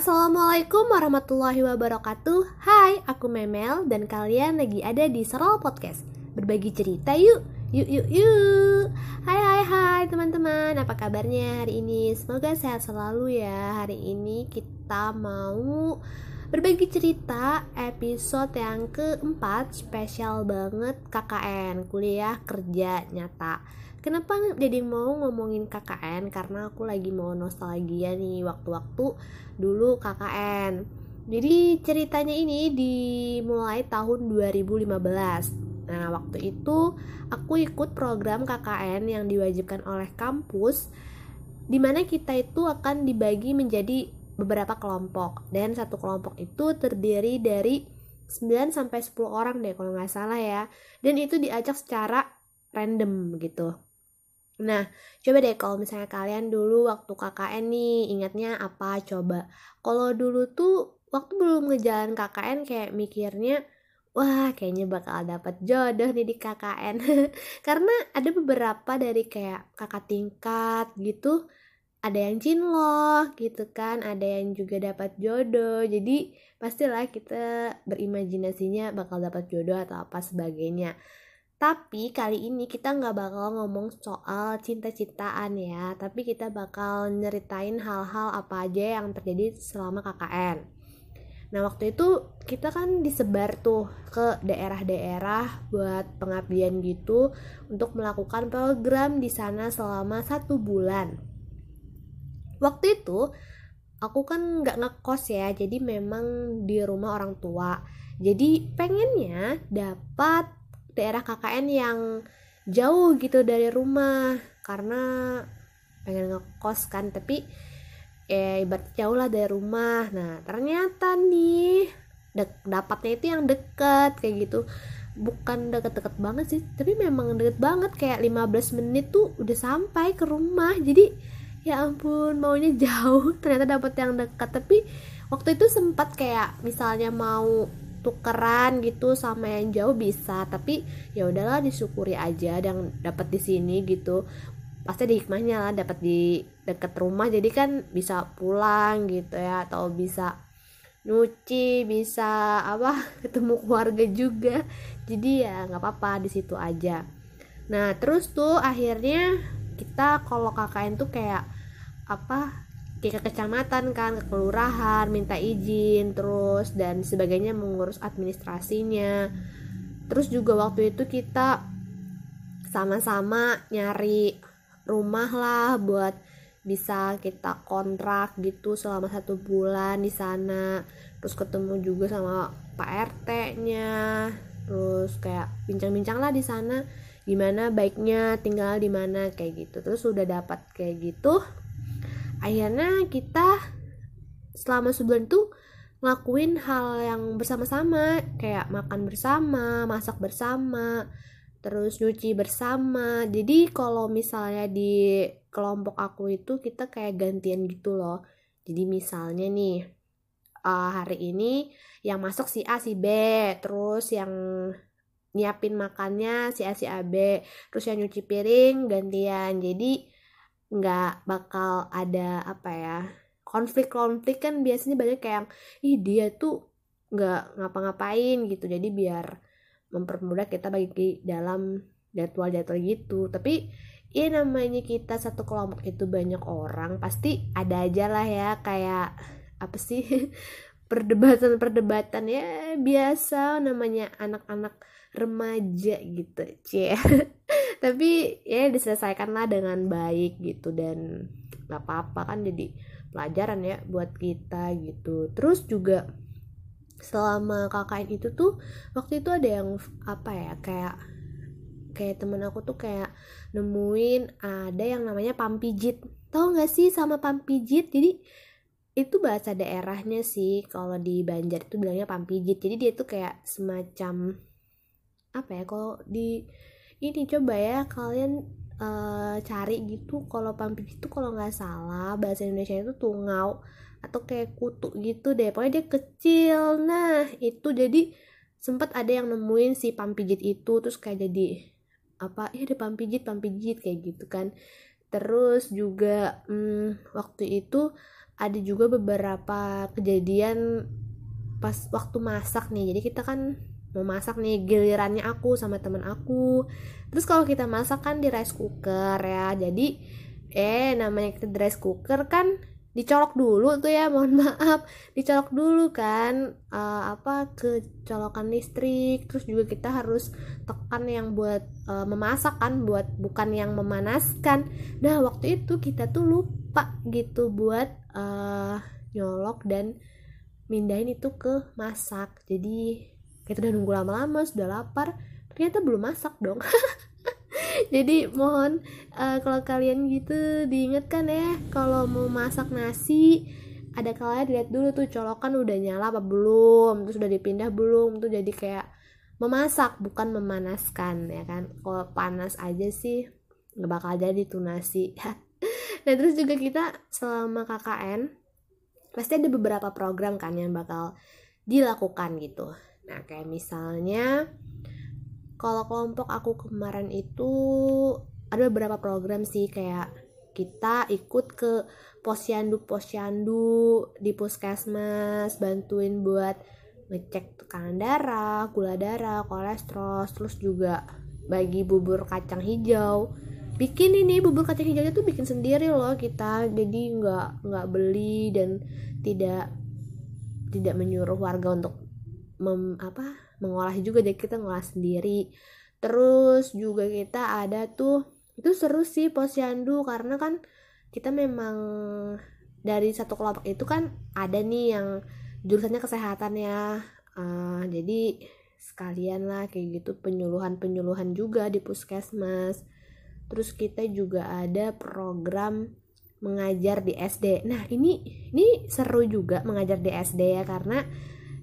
Assalamualaikum warahmatullahi wabarakatuh. Hai, aku Memel dan kalian lagi ada di Serol Podcast. Berbagi cerita yuk, yuk yuk yuk. Hai hai hai teman-teman, apa kabarnya hari ini? Semoga sehat selalu ya. Hari ini kita mau berbagi cerita episode yang keempat Spesial banget KKN, kuliah kerja nyata Kenapa jadi mau ngomongin KKN? Karena aku lagi mau nostalgia nih waktu-waktu dulu KKN. Jadi ceritanya ini dimulai tahun 2015. Nah, waktu itu aku ikut program KKN yang diwajibkan oleh kampus di mana kita itu akan dibagi menjadi beberapa kelompok dan satu kelompok itu terdiri dari 9 sampai 10 orang deh kalau nggak salah ya. Dan itu diajak secara random gitu. Nah, coba deh kalau misalnya kalian dulu waktu KKN nih, ingatnya apa coba? Kalau dulu tuh waktu belum ngejalan KKN kayak mikirnya, wah kayaknya bakal dapat jodoh nih di KKN. Karena ada beberapa dari kayak kakak tingkat gitu, ada yang cinlok gitu kan, ada yang juga dapat jodoh. Jadi pastilah kita berimajinasinya bakal dapat jodoh atau apa sebagainya. Tapi kali ini kita nggak bakal ngomong soal cinta-cintaan ya, tapi kita bakal nyeritain hal-hal apa aja yang terjadi selama KKN. Nah waktu itu kita kan disebar tuh ke daerah-daerah buat pengabdian gitu untuk melakukan program di sana selama satu bulan. Waktu itu aku kan nggak ngekos ya, jadi memang di rumah orang tua. Jadi pengennya dapat daerah KKN yang jauh gitu dari rumah karena pengen ngekos kan tapi eh ibarat jauh lah dari rumah. Nah ternyata nih dapatnya itu yang deket kayak gitu. Bukan deket-deket banget sih tapi memang deket banget. Kayak 15 menit tuh udah sampai ke rumah jadi ya ampun maunya jauh ternyata dapat yang dekat. Tapi waktu itu sempat kayak misalnya mau tukeran gitu sama yang jauh bisa tapi ya udahlah disyukuri aja dan dapat di sini gitu. Pasti ada hikmahnya lah dapat di deket rumah jadi kan bisa pulang gitu ya atau bisa nyuci bisa apa ketemu keluarga juga. Jadi ya nggak apa-apa di situ aja. Nah terus tuh akhirnya kita kalau KKN tuh kayak apa ke kecamatan kan ke kelurahan minta izin terus dan sebagainya mengurus administrasinya. Terus juga waktu itu kita sama-sama nyari rumah lah buat bisa kita kontrak gitu selama satu bulan di sana. Terus ketemu juga sama Pak RT-nya terus kayak bincang-bincang lah di sana gimana baiknya tinggal di mana kayak gitu. Terus sudah dapat kayak gitu akhirnya kita selama sebulan tuh ngelakuin hal yang bersama-sama kayak makan bersama masak bersama terus nyuci bersama. Jadi kalau misalnya di kelompok aku itu kita kayak gantian gitu loh. Jadi misalnya nih uh, hari ini yang masak si A si B terus yang nyiapin makannya si A si A B terus yang nyuci piring gantian. Jadi nggak bakal ada apa ya konflik-konflik kan biasanya banyak kayak ih dia tuh nggak ngapa-ngapain gitu. Jadi biar mempermudah kita bagi dalam jadwal-jadwal gitu. Tapi ya namanya kita satu kelompok itu banyak orang pasti ada aja lah ya kayak apa sih perdebatan-perdebatan. Ya biasa namanya anak-anak remaja gitu cie. Tapi ya diselesaikanlah dengan baik gitu dan nggak apa-apa kan jadi pelajaran ya buat kita gitu. Terus juga selama KKN itu tuh waktu itu ada yang apa ya kayak kayak temen aku tuh kayak nemuin ada yang namanya pampijit tau gak sih sama pampijit jadi itu bahasa daerahnya sih kalau di Banjar itu bilangnya pampijit jadi dia tuh kayak semacam apa ya kalau di ini coba ya kalian uh, cari gitu kalau pampit itu kalau nggak salah bahasa Indonesia itu tungau atau kayak kutu gitu deh pokoknya dia kecil. Nah itu jadi sempat ada yang nemuin si pampijit itu terus kayak jadi apa ya ada pampijit pampijit kayak gitu kan. Terus juga hmm, waktu itu ada juga beberapa kejadian pas waktu masak nih. Jadi kita kan mau masak nih gilirannya aku sama temen aku. Terus kalau kita masak kan di rice cooker ya jadi eh namanya kita di rice cooker kan dicolok dulu tuh ya mohon maaf dicolok dulu kan uh, apa ke colokan listrik terus juga kita harus tekan yang buat uh, memasak kan buat bukan yang memanaskan. Nah waktu itu kita tuh lupa gitu buat uh, nyolok dan mindahin itu ke masak jadi kita udah nunggu lama-lama sudah lapar. Ternyata belum masak dong. Jadi mohon uh, kalau kalian gitu diingatkan ya kalau mau masak nasi ada kalian lihat dulu tuh colokan udah nyala apa belum terus udah dipindah belum tuh jadi kayak memasak bukan memanaskan ya kan? Kalau panas aja sih nggak bakal jadi tuh nasi. Nah terus juga kita selama KKN pasti ada beberapa program kan yang bakal dilakukan gitu nah kayak misalnya kalau kelompok aku kemarin itu ada beberapa program sih kayak kita ikut ke posyandu posyandu di puskesmas bantuin buat ngecek tekanan darah, gula darah, kolesterol, terus juga bagi bubur kacang hijau. Bikin ini bubur kacang hijau itu bikin sendiri loh kita, jadi nggak nggak beli dan tidak tidak menyuruh warga untuk mem, apa mengolah juga jadi kita ngolah sendiri. Terus juga kita ada tuh itu seru sih posyandu karena kan kita memang dari satu kelompok itu kan ada nih yang jurusannya kesehatan ya. Uh, jadi sekalian lah kayak gitu penyuluhan-penyuluhan juga di puskesmas. Terus kita juga ada program mengajar di SD nah ini ini seru juga mengajar di SD ya karena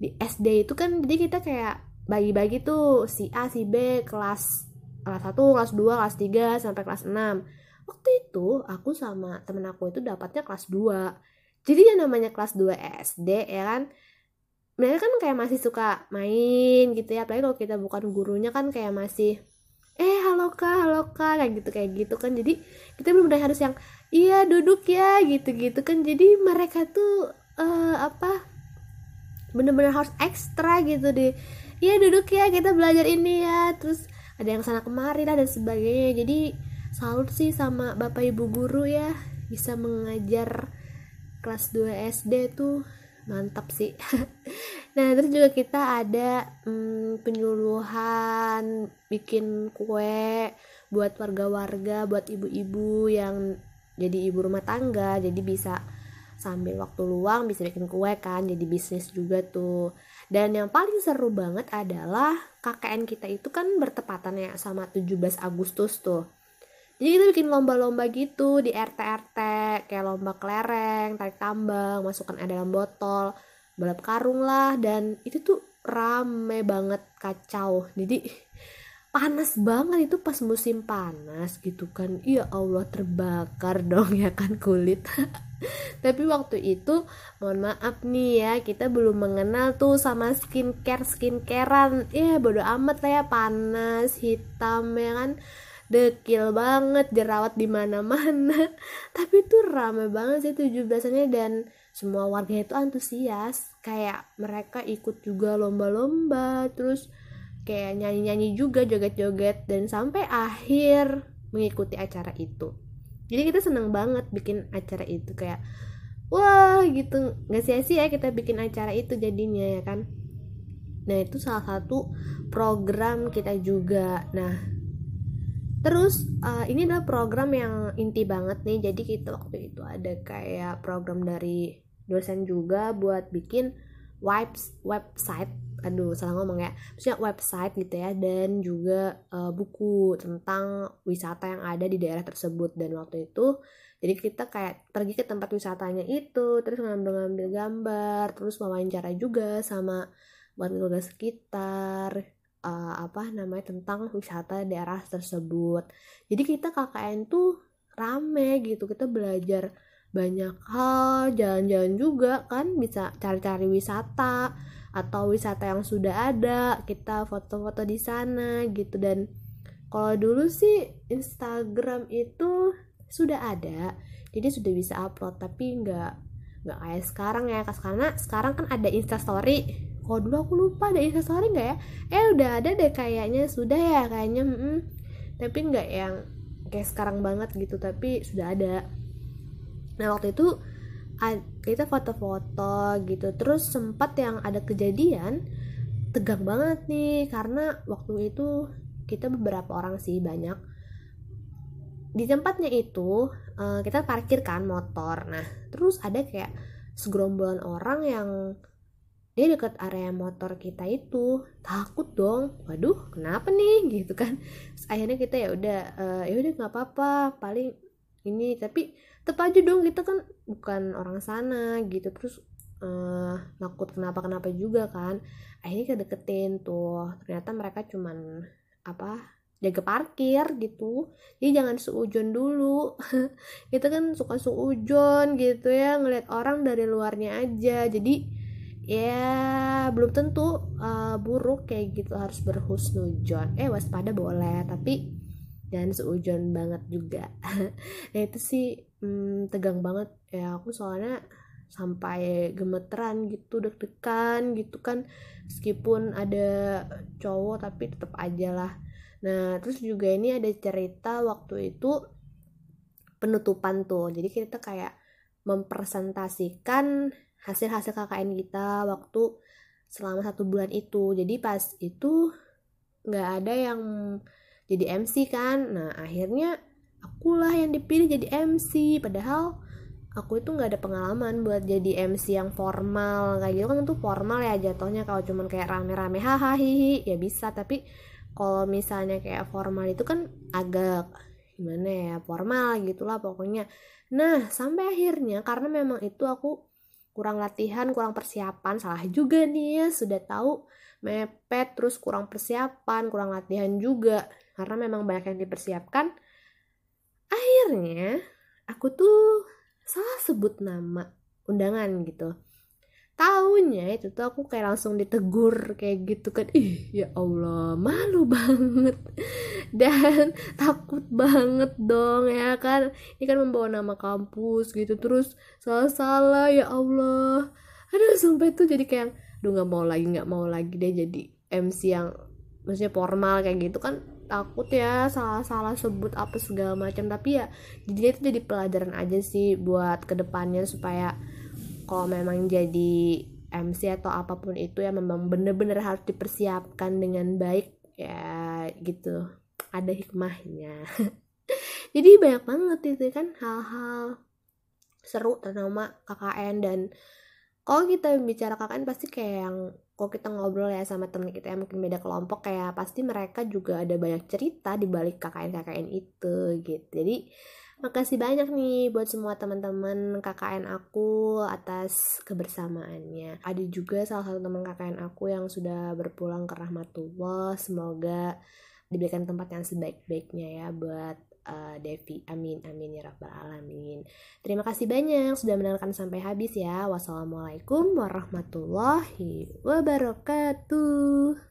di SD itu kan jadi kita kayak bagi-bagi tuh si A si B kelas kelas 1, kelas 2, kelas 3 sampai kelas 6. Waktu itu aku sama temen aku itu dapatnya kelas 2. Jadi yang namanya kelas 2 SD ya kan mereka kan kayak masih suka main gitu ya apalagi kalau kita bukan gurunya kan kayak masih eh halo kak halo kak kayak gitu kayak gitu kan jadi kita belum harus yang iya duduk ya gitu gitu kan jadi mereka tuh uh, apa bener-bener harus ekstra gitu deh iya duduk ya kita belajar ini ya. Terus ada yang sana kemari lah dan sebagainya. Jadi salut sih sama bapak ibu guru ya bisa mengajar kelas 2 SD tuh. Mantap sih. Nah terus juga kita ada hmm, penyuluhan bikin kue buat warga-warga buat ibu-ibu yang jadi ibu rumah tangga. Jadi bisa sambil waktu luang bisa bikin kue kan jadi bisnis juga tuh. Dan yang paling seru banget adalah KKN kita itu kan bertepatan ya sama 17 Agustus tuh. Jadi kita bikin lomba-lomba gitu di RT-RT kayak lomba kelereng, tarik tambang, masukkan air dalam botol, balap karung lah. Dan itu tuh rame banget kacau. Jadi panas banget itu pas musim panas gitu kan. Iya Allah terbakar dong ya kan kulit. Tapi waktu itu mohon maaf nih ya kita belum mengenal tuh sama skincare skincarean. Ya bodo amat lah ya panas hitam ya kan. Dekil banget jerawat di mana-mana. Tapi itu rame banget sih tujuh belasnya dan semua warga itu antusias. Kayak mereka ikut juga lomba-lomba terus kayak nyanyi-nyanyi juga joget-joget dan sampai akhir mengikuti acara itu. Jadi kita seneng banget bikin acara itu kayak wah gitu. Nggak sia-sia kita bikin acara itu jadinya ya kan? Nah itu salah satu program kita juga. Nah terus uh, ini adalah program yang inti banget nih. Jadi kita waktu itu ada kayak program dari dosen juga buat bikin webs website aduh salah ngomong ya. Maksudnya website gitu ya dan juga uh, buku tentang wisata yang ada di daerah tersebut. Dan waktu itu jadi kita kayak pergi ke tempat wisatanya itu terus ngambil-ngambil gambar terus wawancara juga sama warga-warga sekitar uh, apa namanya tentang wisata daerah tersebut. Jadi kita KKN tuh rame gitu kita belajar banyak hal jalan-jalan juga kan bisa cari-cari wisata atau wisata yang sudah ada kita foto-foto di sana gitu. Dan kalau dulu sih Instagram itu sudah ada jadi sudah bisa upload tapi nggak nggak kayak sekarang ya karena sekarang kan ada instastory. Kalau dulu aku lupa ada instastory nggak ya? Eh udah ada deh kayaknya. Sudah ya kayaknya mm, tapi nggak yang kayak sekarang banget gitu tapi sudah ada. Nah waktu itu kita foto-foto gitu. Terus sempat yang ada kejadian tegang banget nih karena waktu itu kita beberapa orang sih banyak. Di tempatnya itu uh, kita parkir kan motor. Nah terus ada kayak segerombolan orang yang dia dekat area motor kita itu. Takut dong. Waduh kenapa nih? Gitu kan. Terus akhirnya kita ya udah uh, ya udah nggak apa-apa. Paling ini tapi tetap aja dong kita kan bukan orang sana gitu. Terus uh, nakut kenapa kenapa juga kan. Akhirnya kita deketin tuh ternyata mereka cuman apa jaga parkir gitu. Jadi jangan seujon dulu. Kita kan suka seujon gitu ya ngeliat orang dari luarnya aja. Jadi ya belum tentu uh, buruk kayak gitu harus berhusnujon eh waspada boleh tapi dan seujon banget juga. Nah itu sih hmm, tegang banget. Ya aku soalnya sampai gemeteran gitu deg-degan gitu kan. Meskipun ada cowok tapi tetap aja lah. Nah terus juga ini ada cerita waktu itu penutupan tuh. Jadi kita kayak mempresentasikan hasil-hasil KKN kita waktu selama satu bulan itu. Jadi pas itu nggak ada yang jadi MC kan. Nah akhirnya akulah yang dipilih jadi MC padahal aku itu nggak ada pengalaman buat jadi MC yang formal. Kayak gitu kan itu formal ya jatuhnya. Kalau cuman kayak rame-rame hahaha ya bisa. Tapi kalau misalnya kayak formal itu kan agak gimana ya formal gitulah pokoknya. Nah sampai akhirnya karena memang itu aku kurang latihan kurang persiapan. Salah juga nih ya sudah tahu mepet terus kurang persiapan kurang latihan juga karena memang banyak yang dipersiapkan akhirnya aku tuh salah sebut nama undangan gitu. Tahunya itu tuh aku kayak langsung ditegur kayak gitu kan ih ya Allah malu banget dan takut banget dong ya kan. Ini kan membawa nama kampus gitu terus salah-salah ya Allah. Aduh sampai tuh jadi kayak duh nggak mau lagi nggak mau lagi deh jadi MC yang maksudnya formal kayak gitu kan takut ya salah-salah sebut apa segala macam. Tapi ya jadi itu jadi pelajaran aja sih buat ke depannya supaya kalau memang jadi MC atau apa pun itu ya memang bener-bener harus dipersiapkan dengan baik ya gitu. Ada hikmahnya. Jadi banyak banget itu kan hal-hal seru tentang KKN dan kalau kita bicara KKN pasti kayak yang kalau kita ngobrol ya sama temen kita yang mungkin beda kelompok kayak pasti mereka juga ada banyak cerita di balik KKN KKN itu gitu. Jadi makasih banyak nih buat semua teman-teman KKN aku atas kebersamaannya. Ada juga salah satu teman KKN aku yang sudah berpulang ke rahmatullah. Semoga diberikan tempat yang sebaik-baiknya ya buat uh, Devi. Amin, amin ya rabbal alamin. Terima kasih banyak sudah mendengarkan sampai habis ya. Wassalamualaikum warahmatullahi wabarakatuh.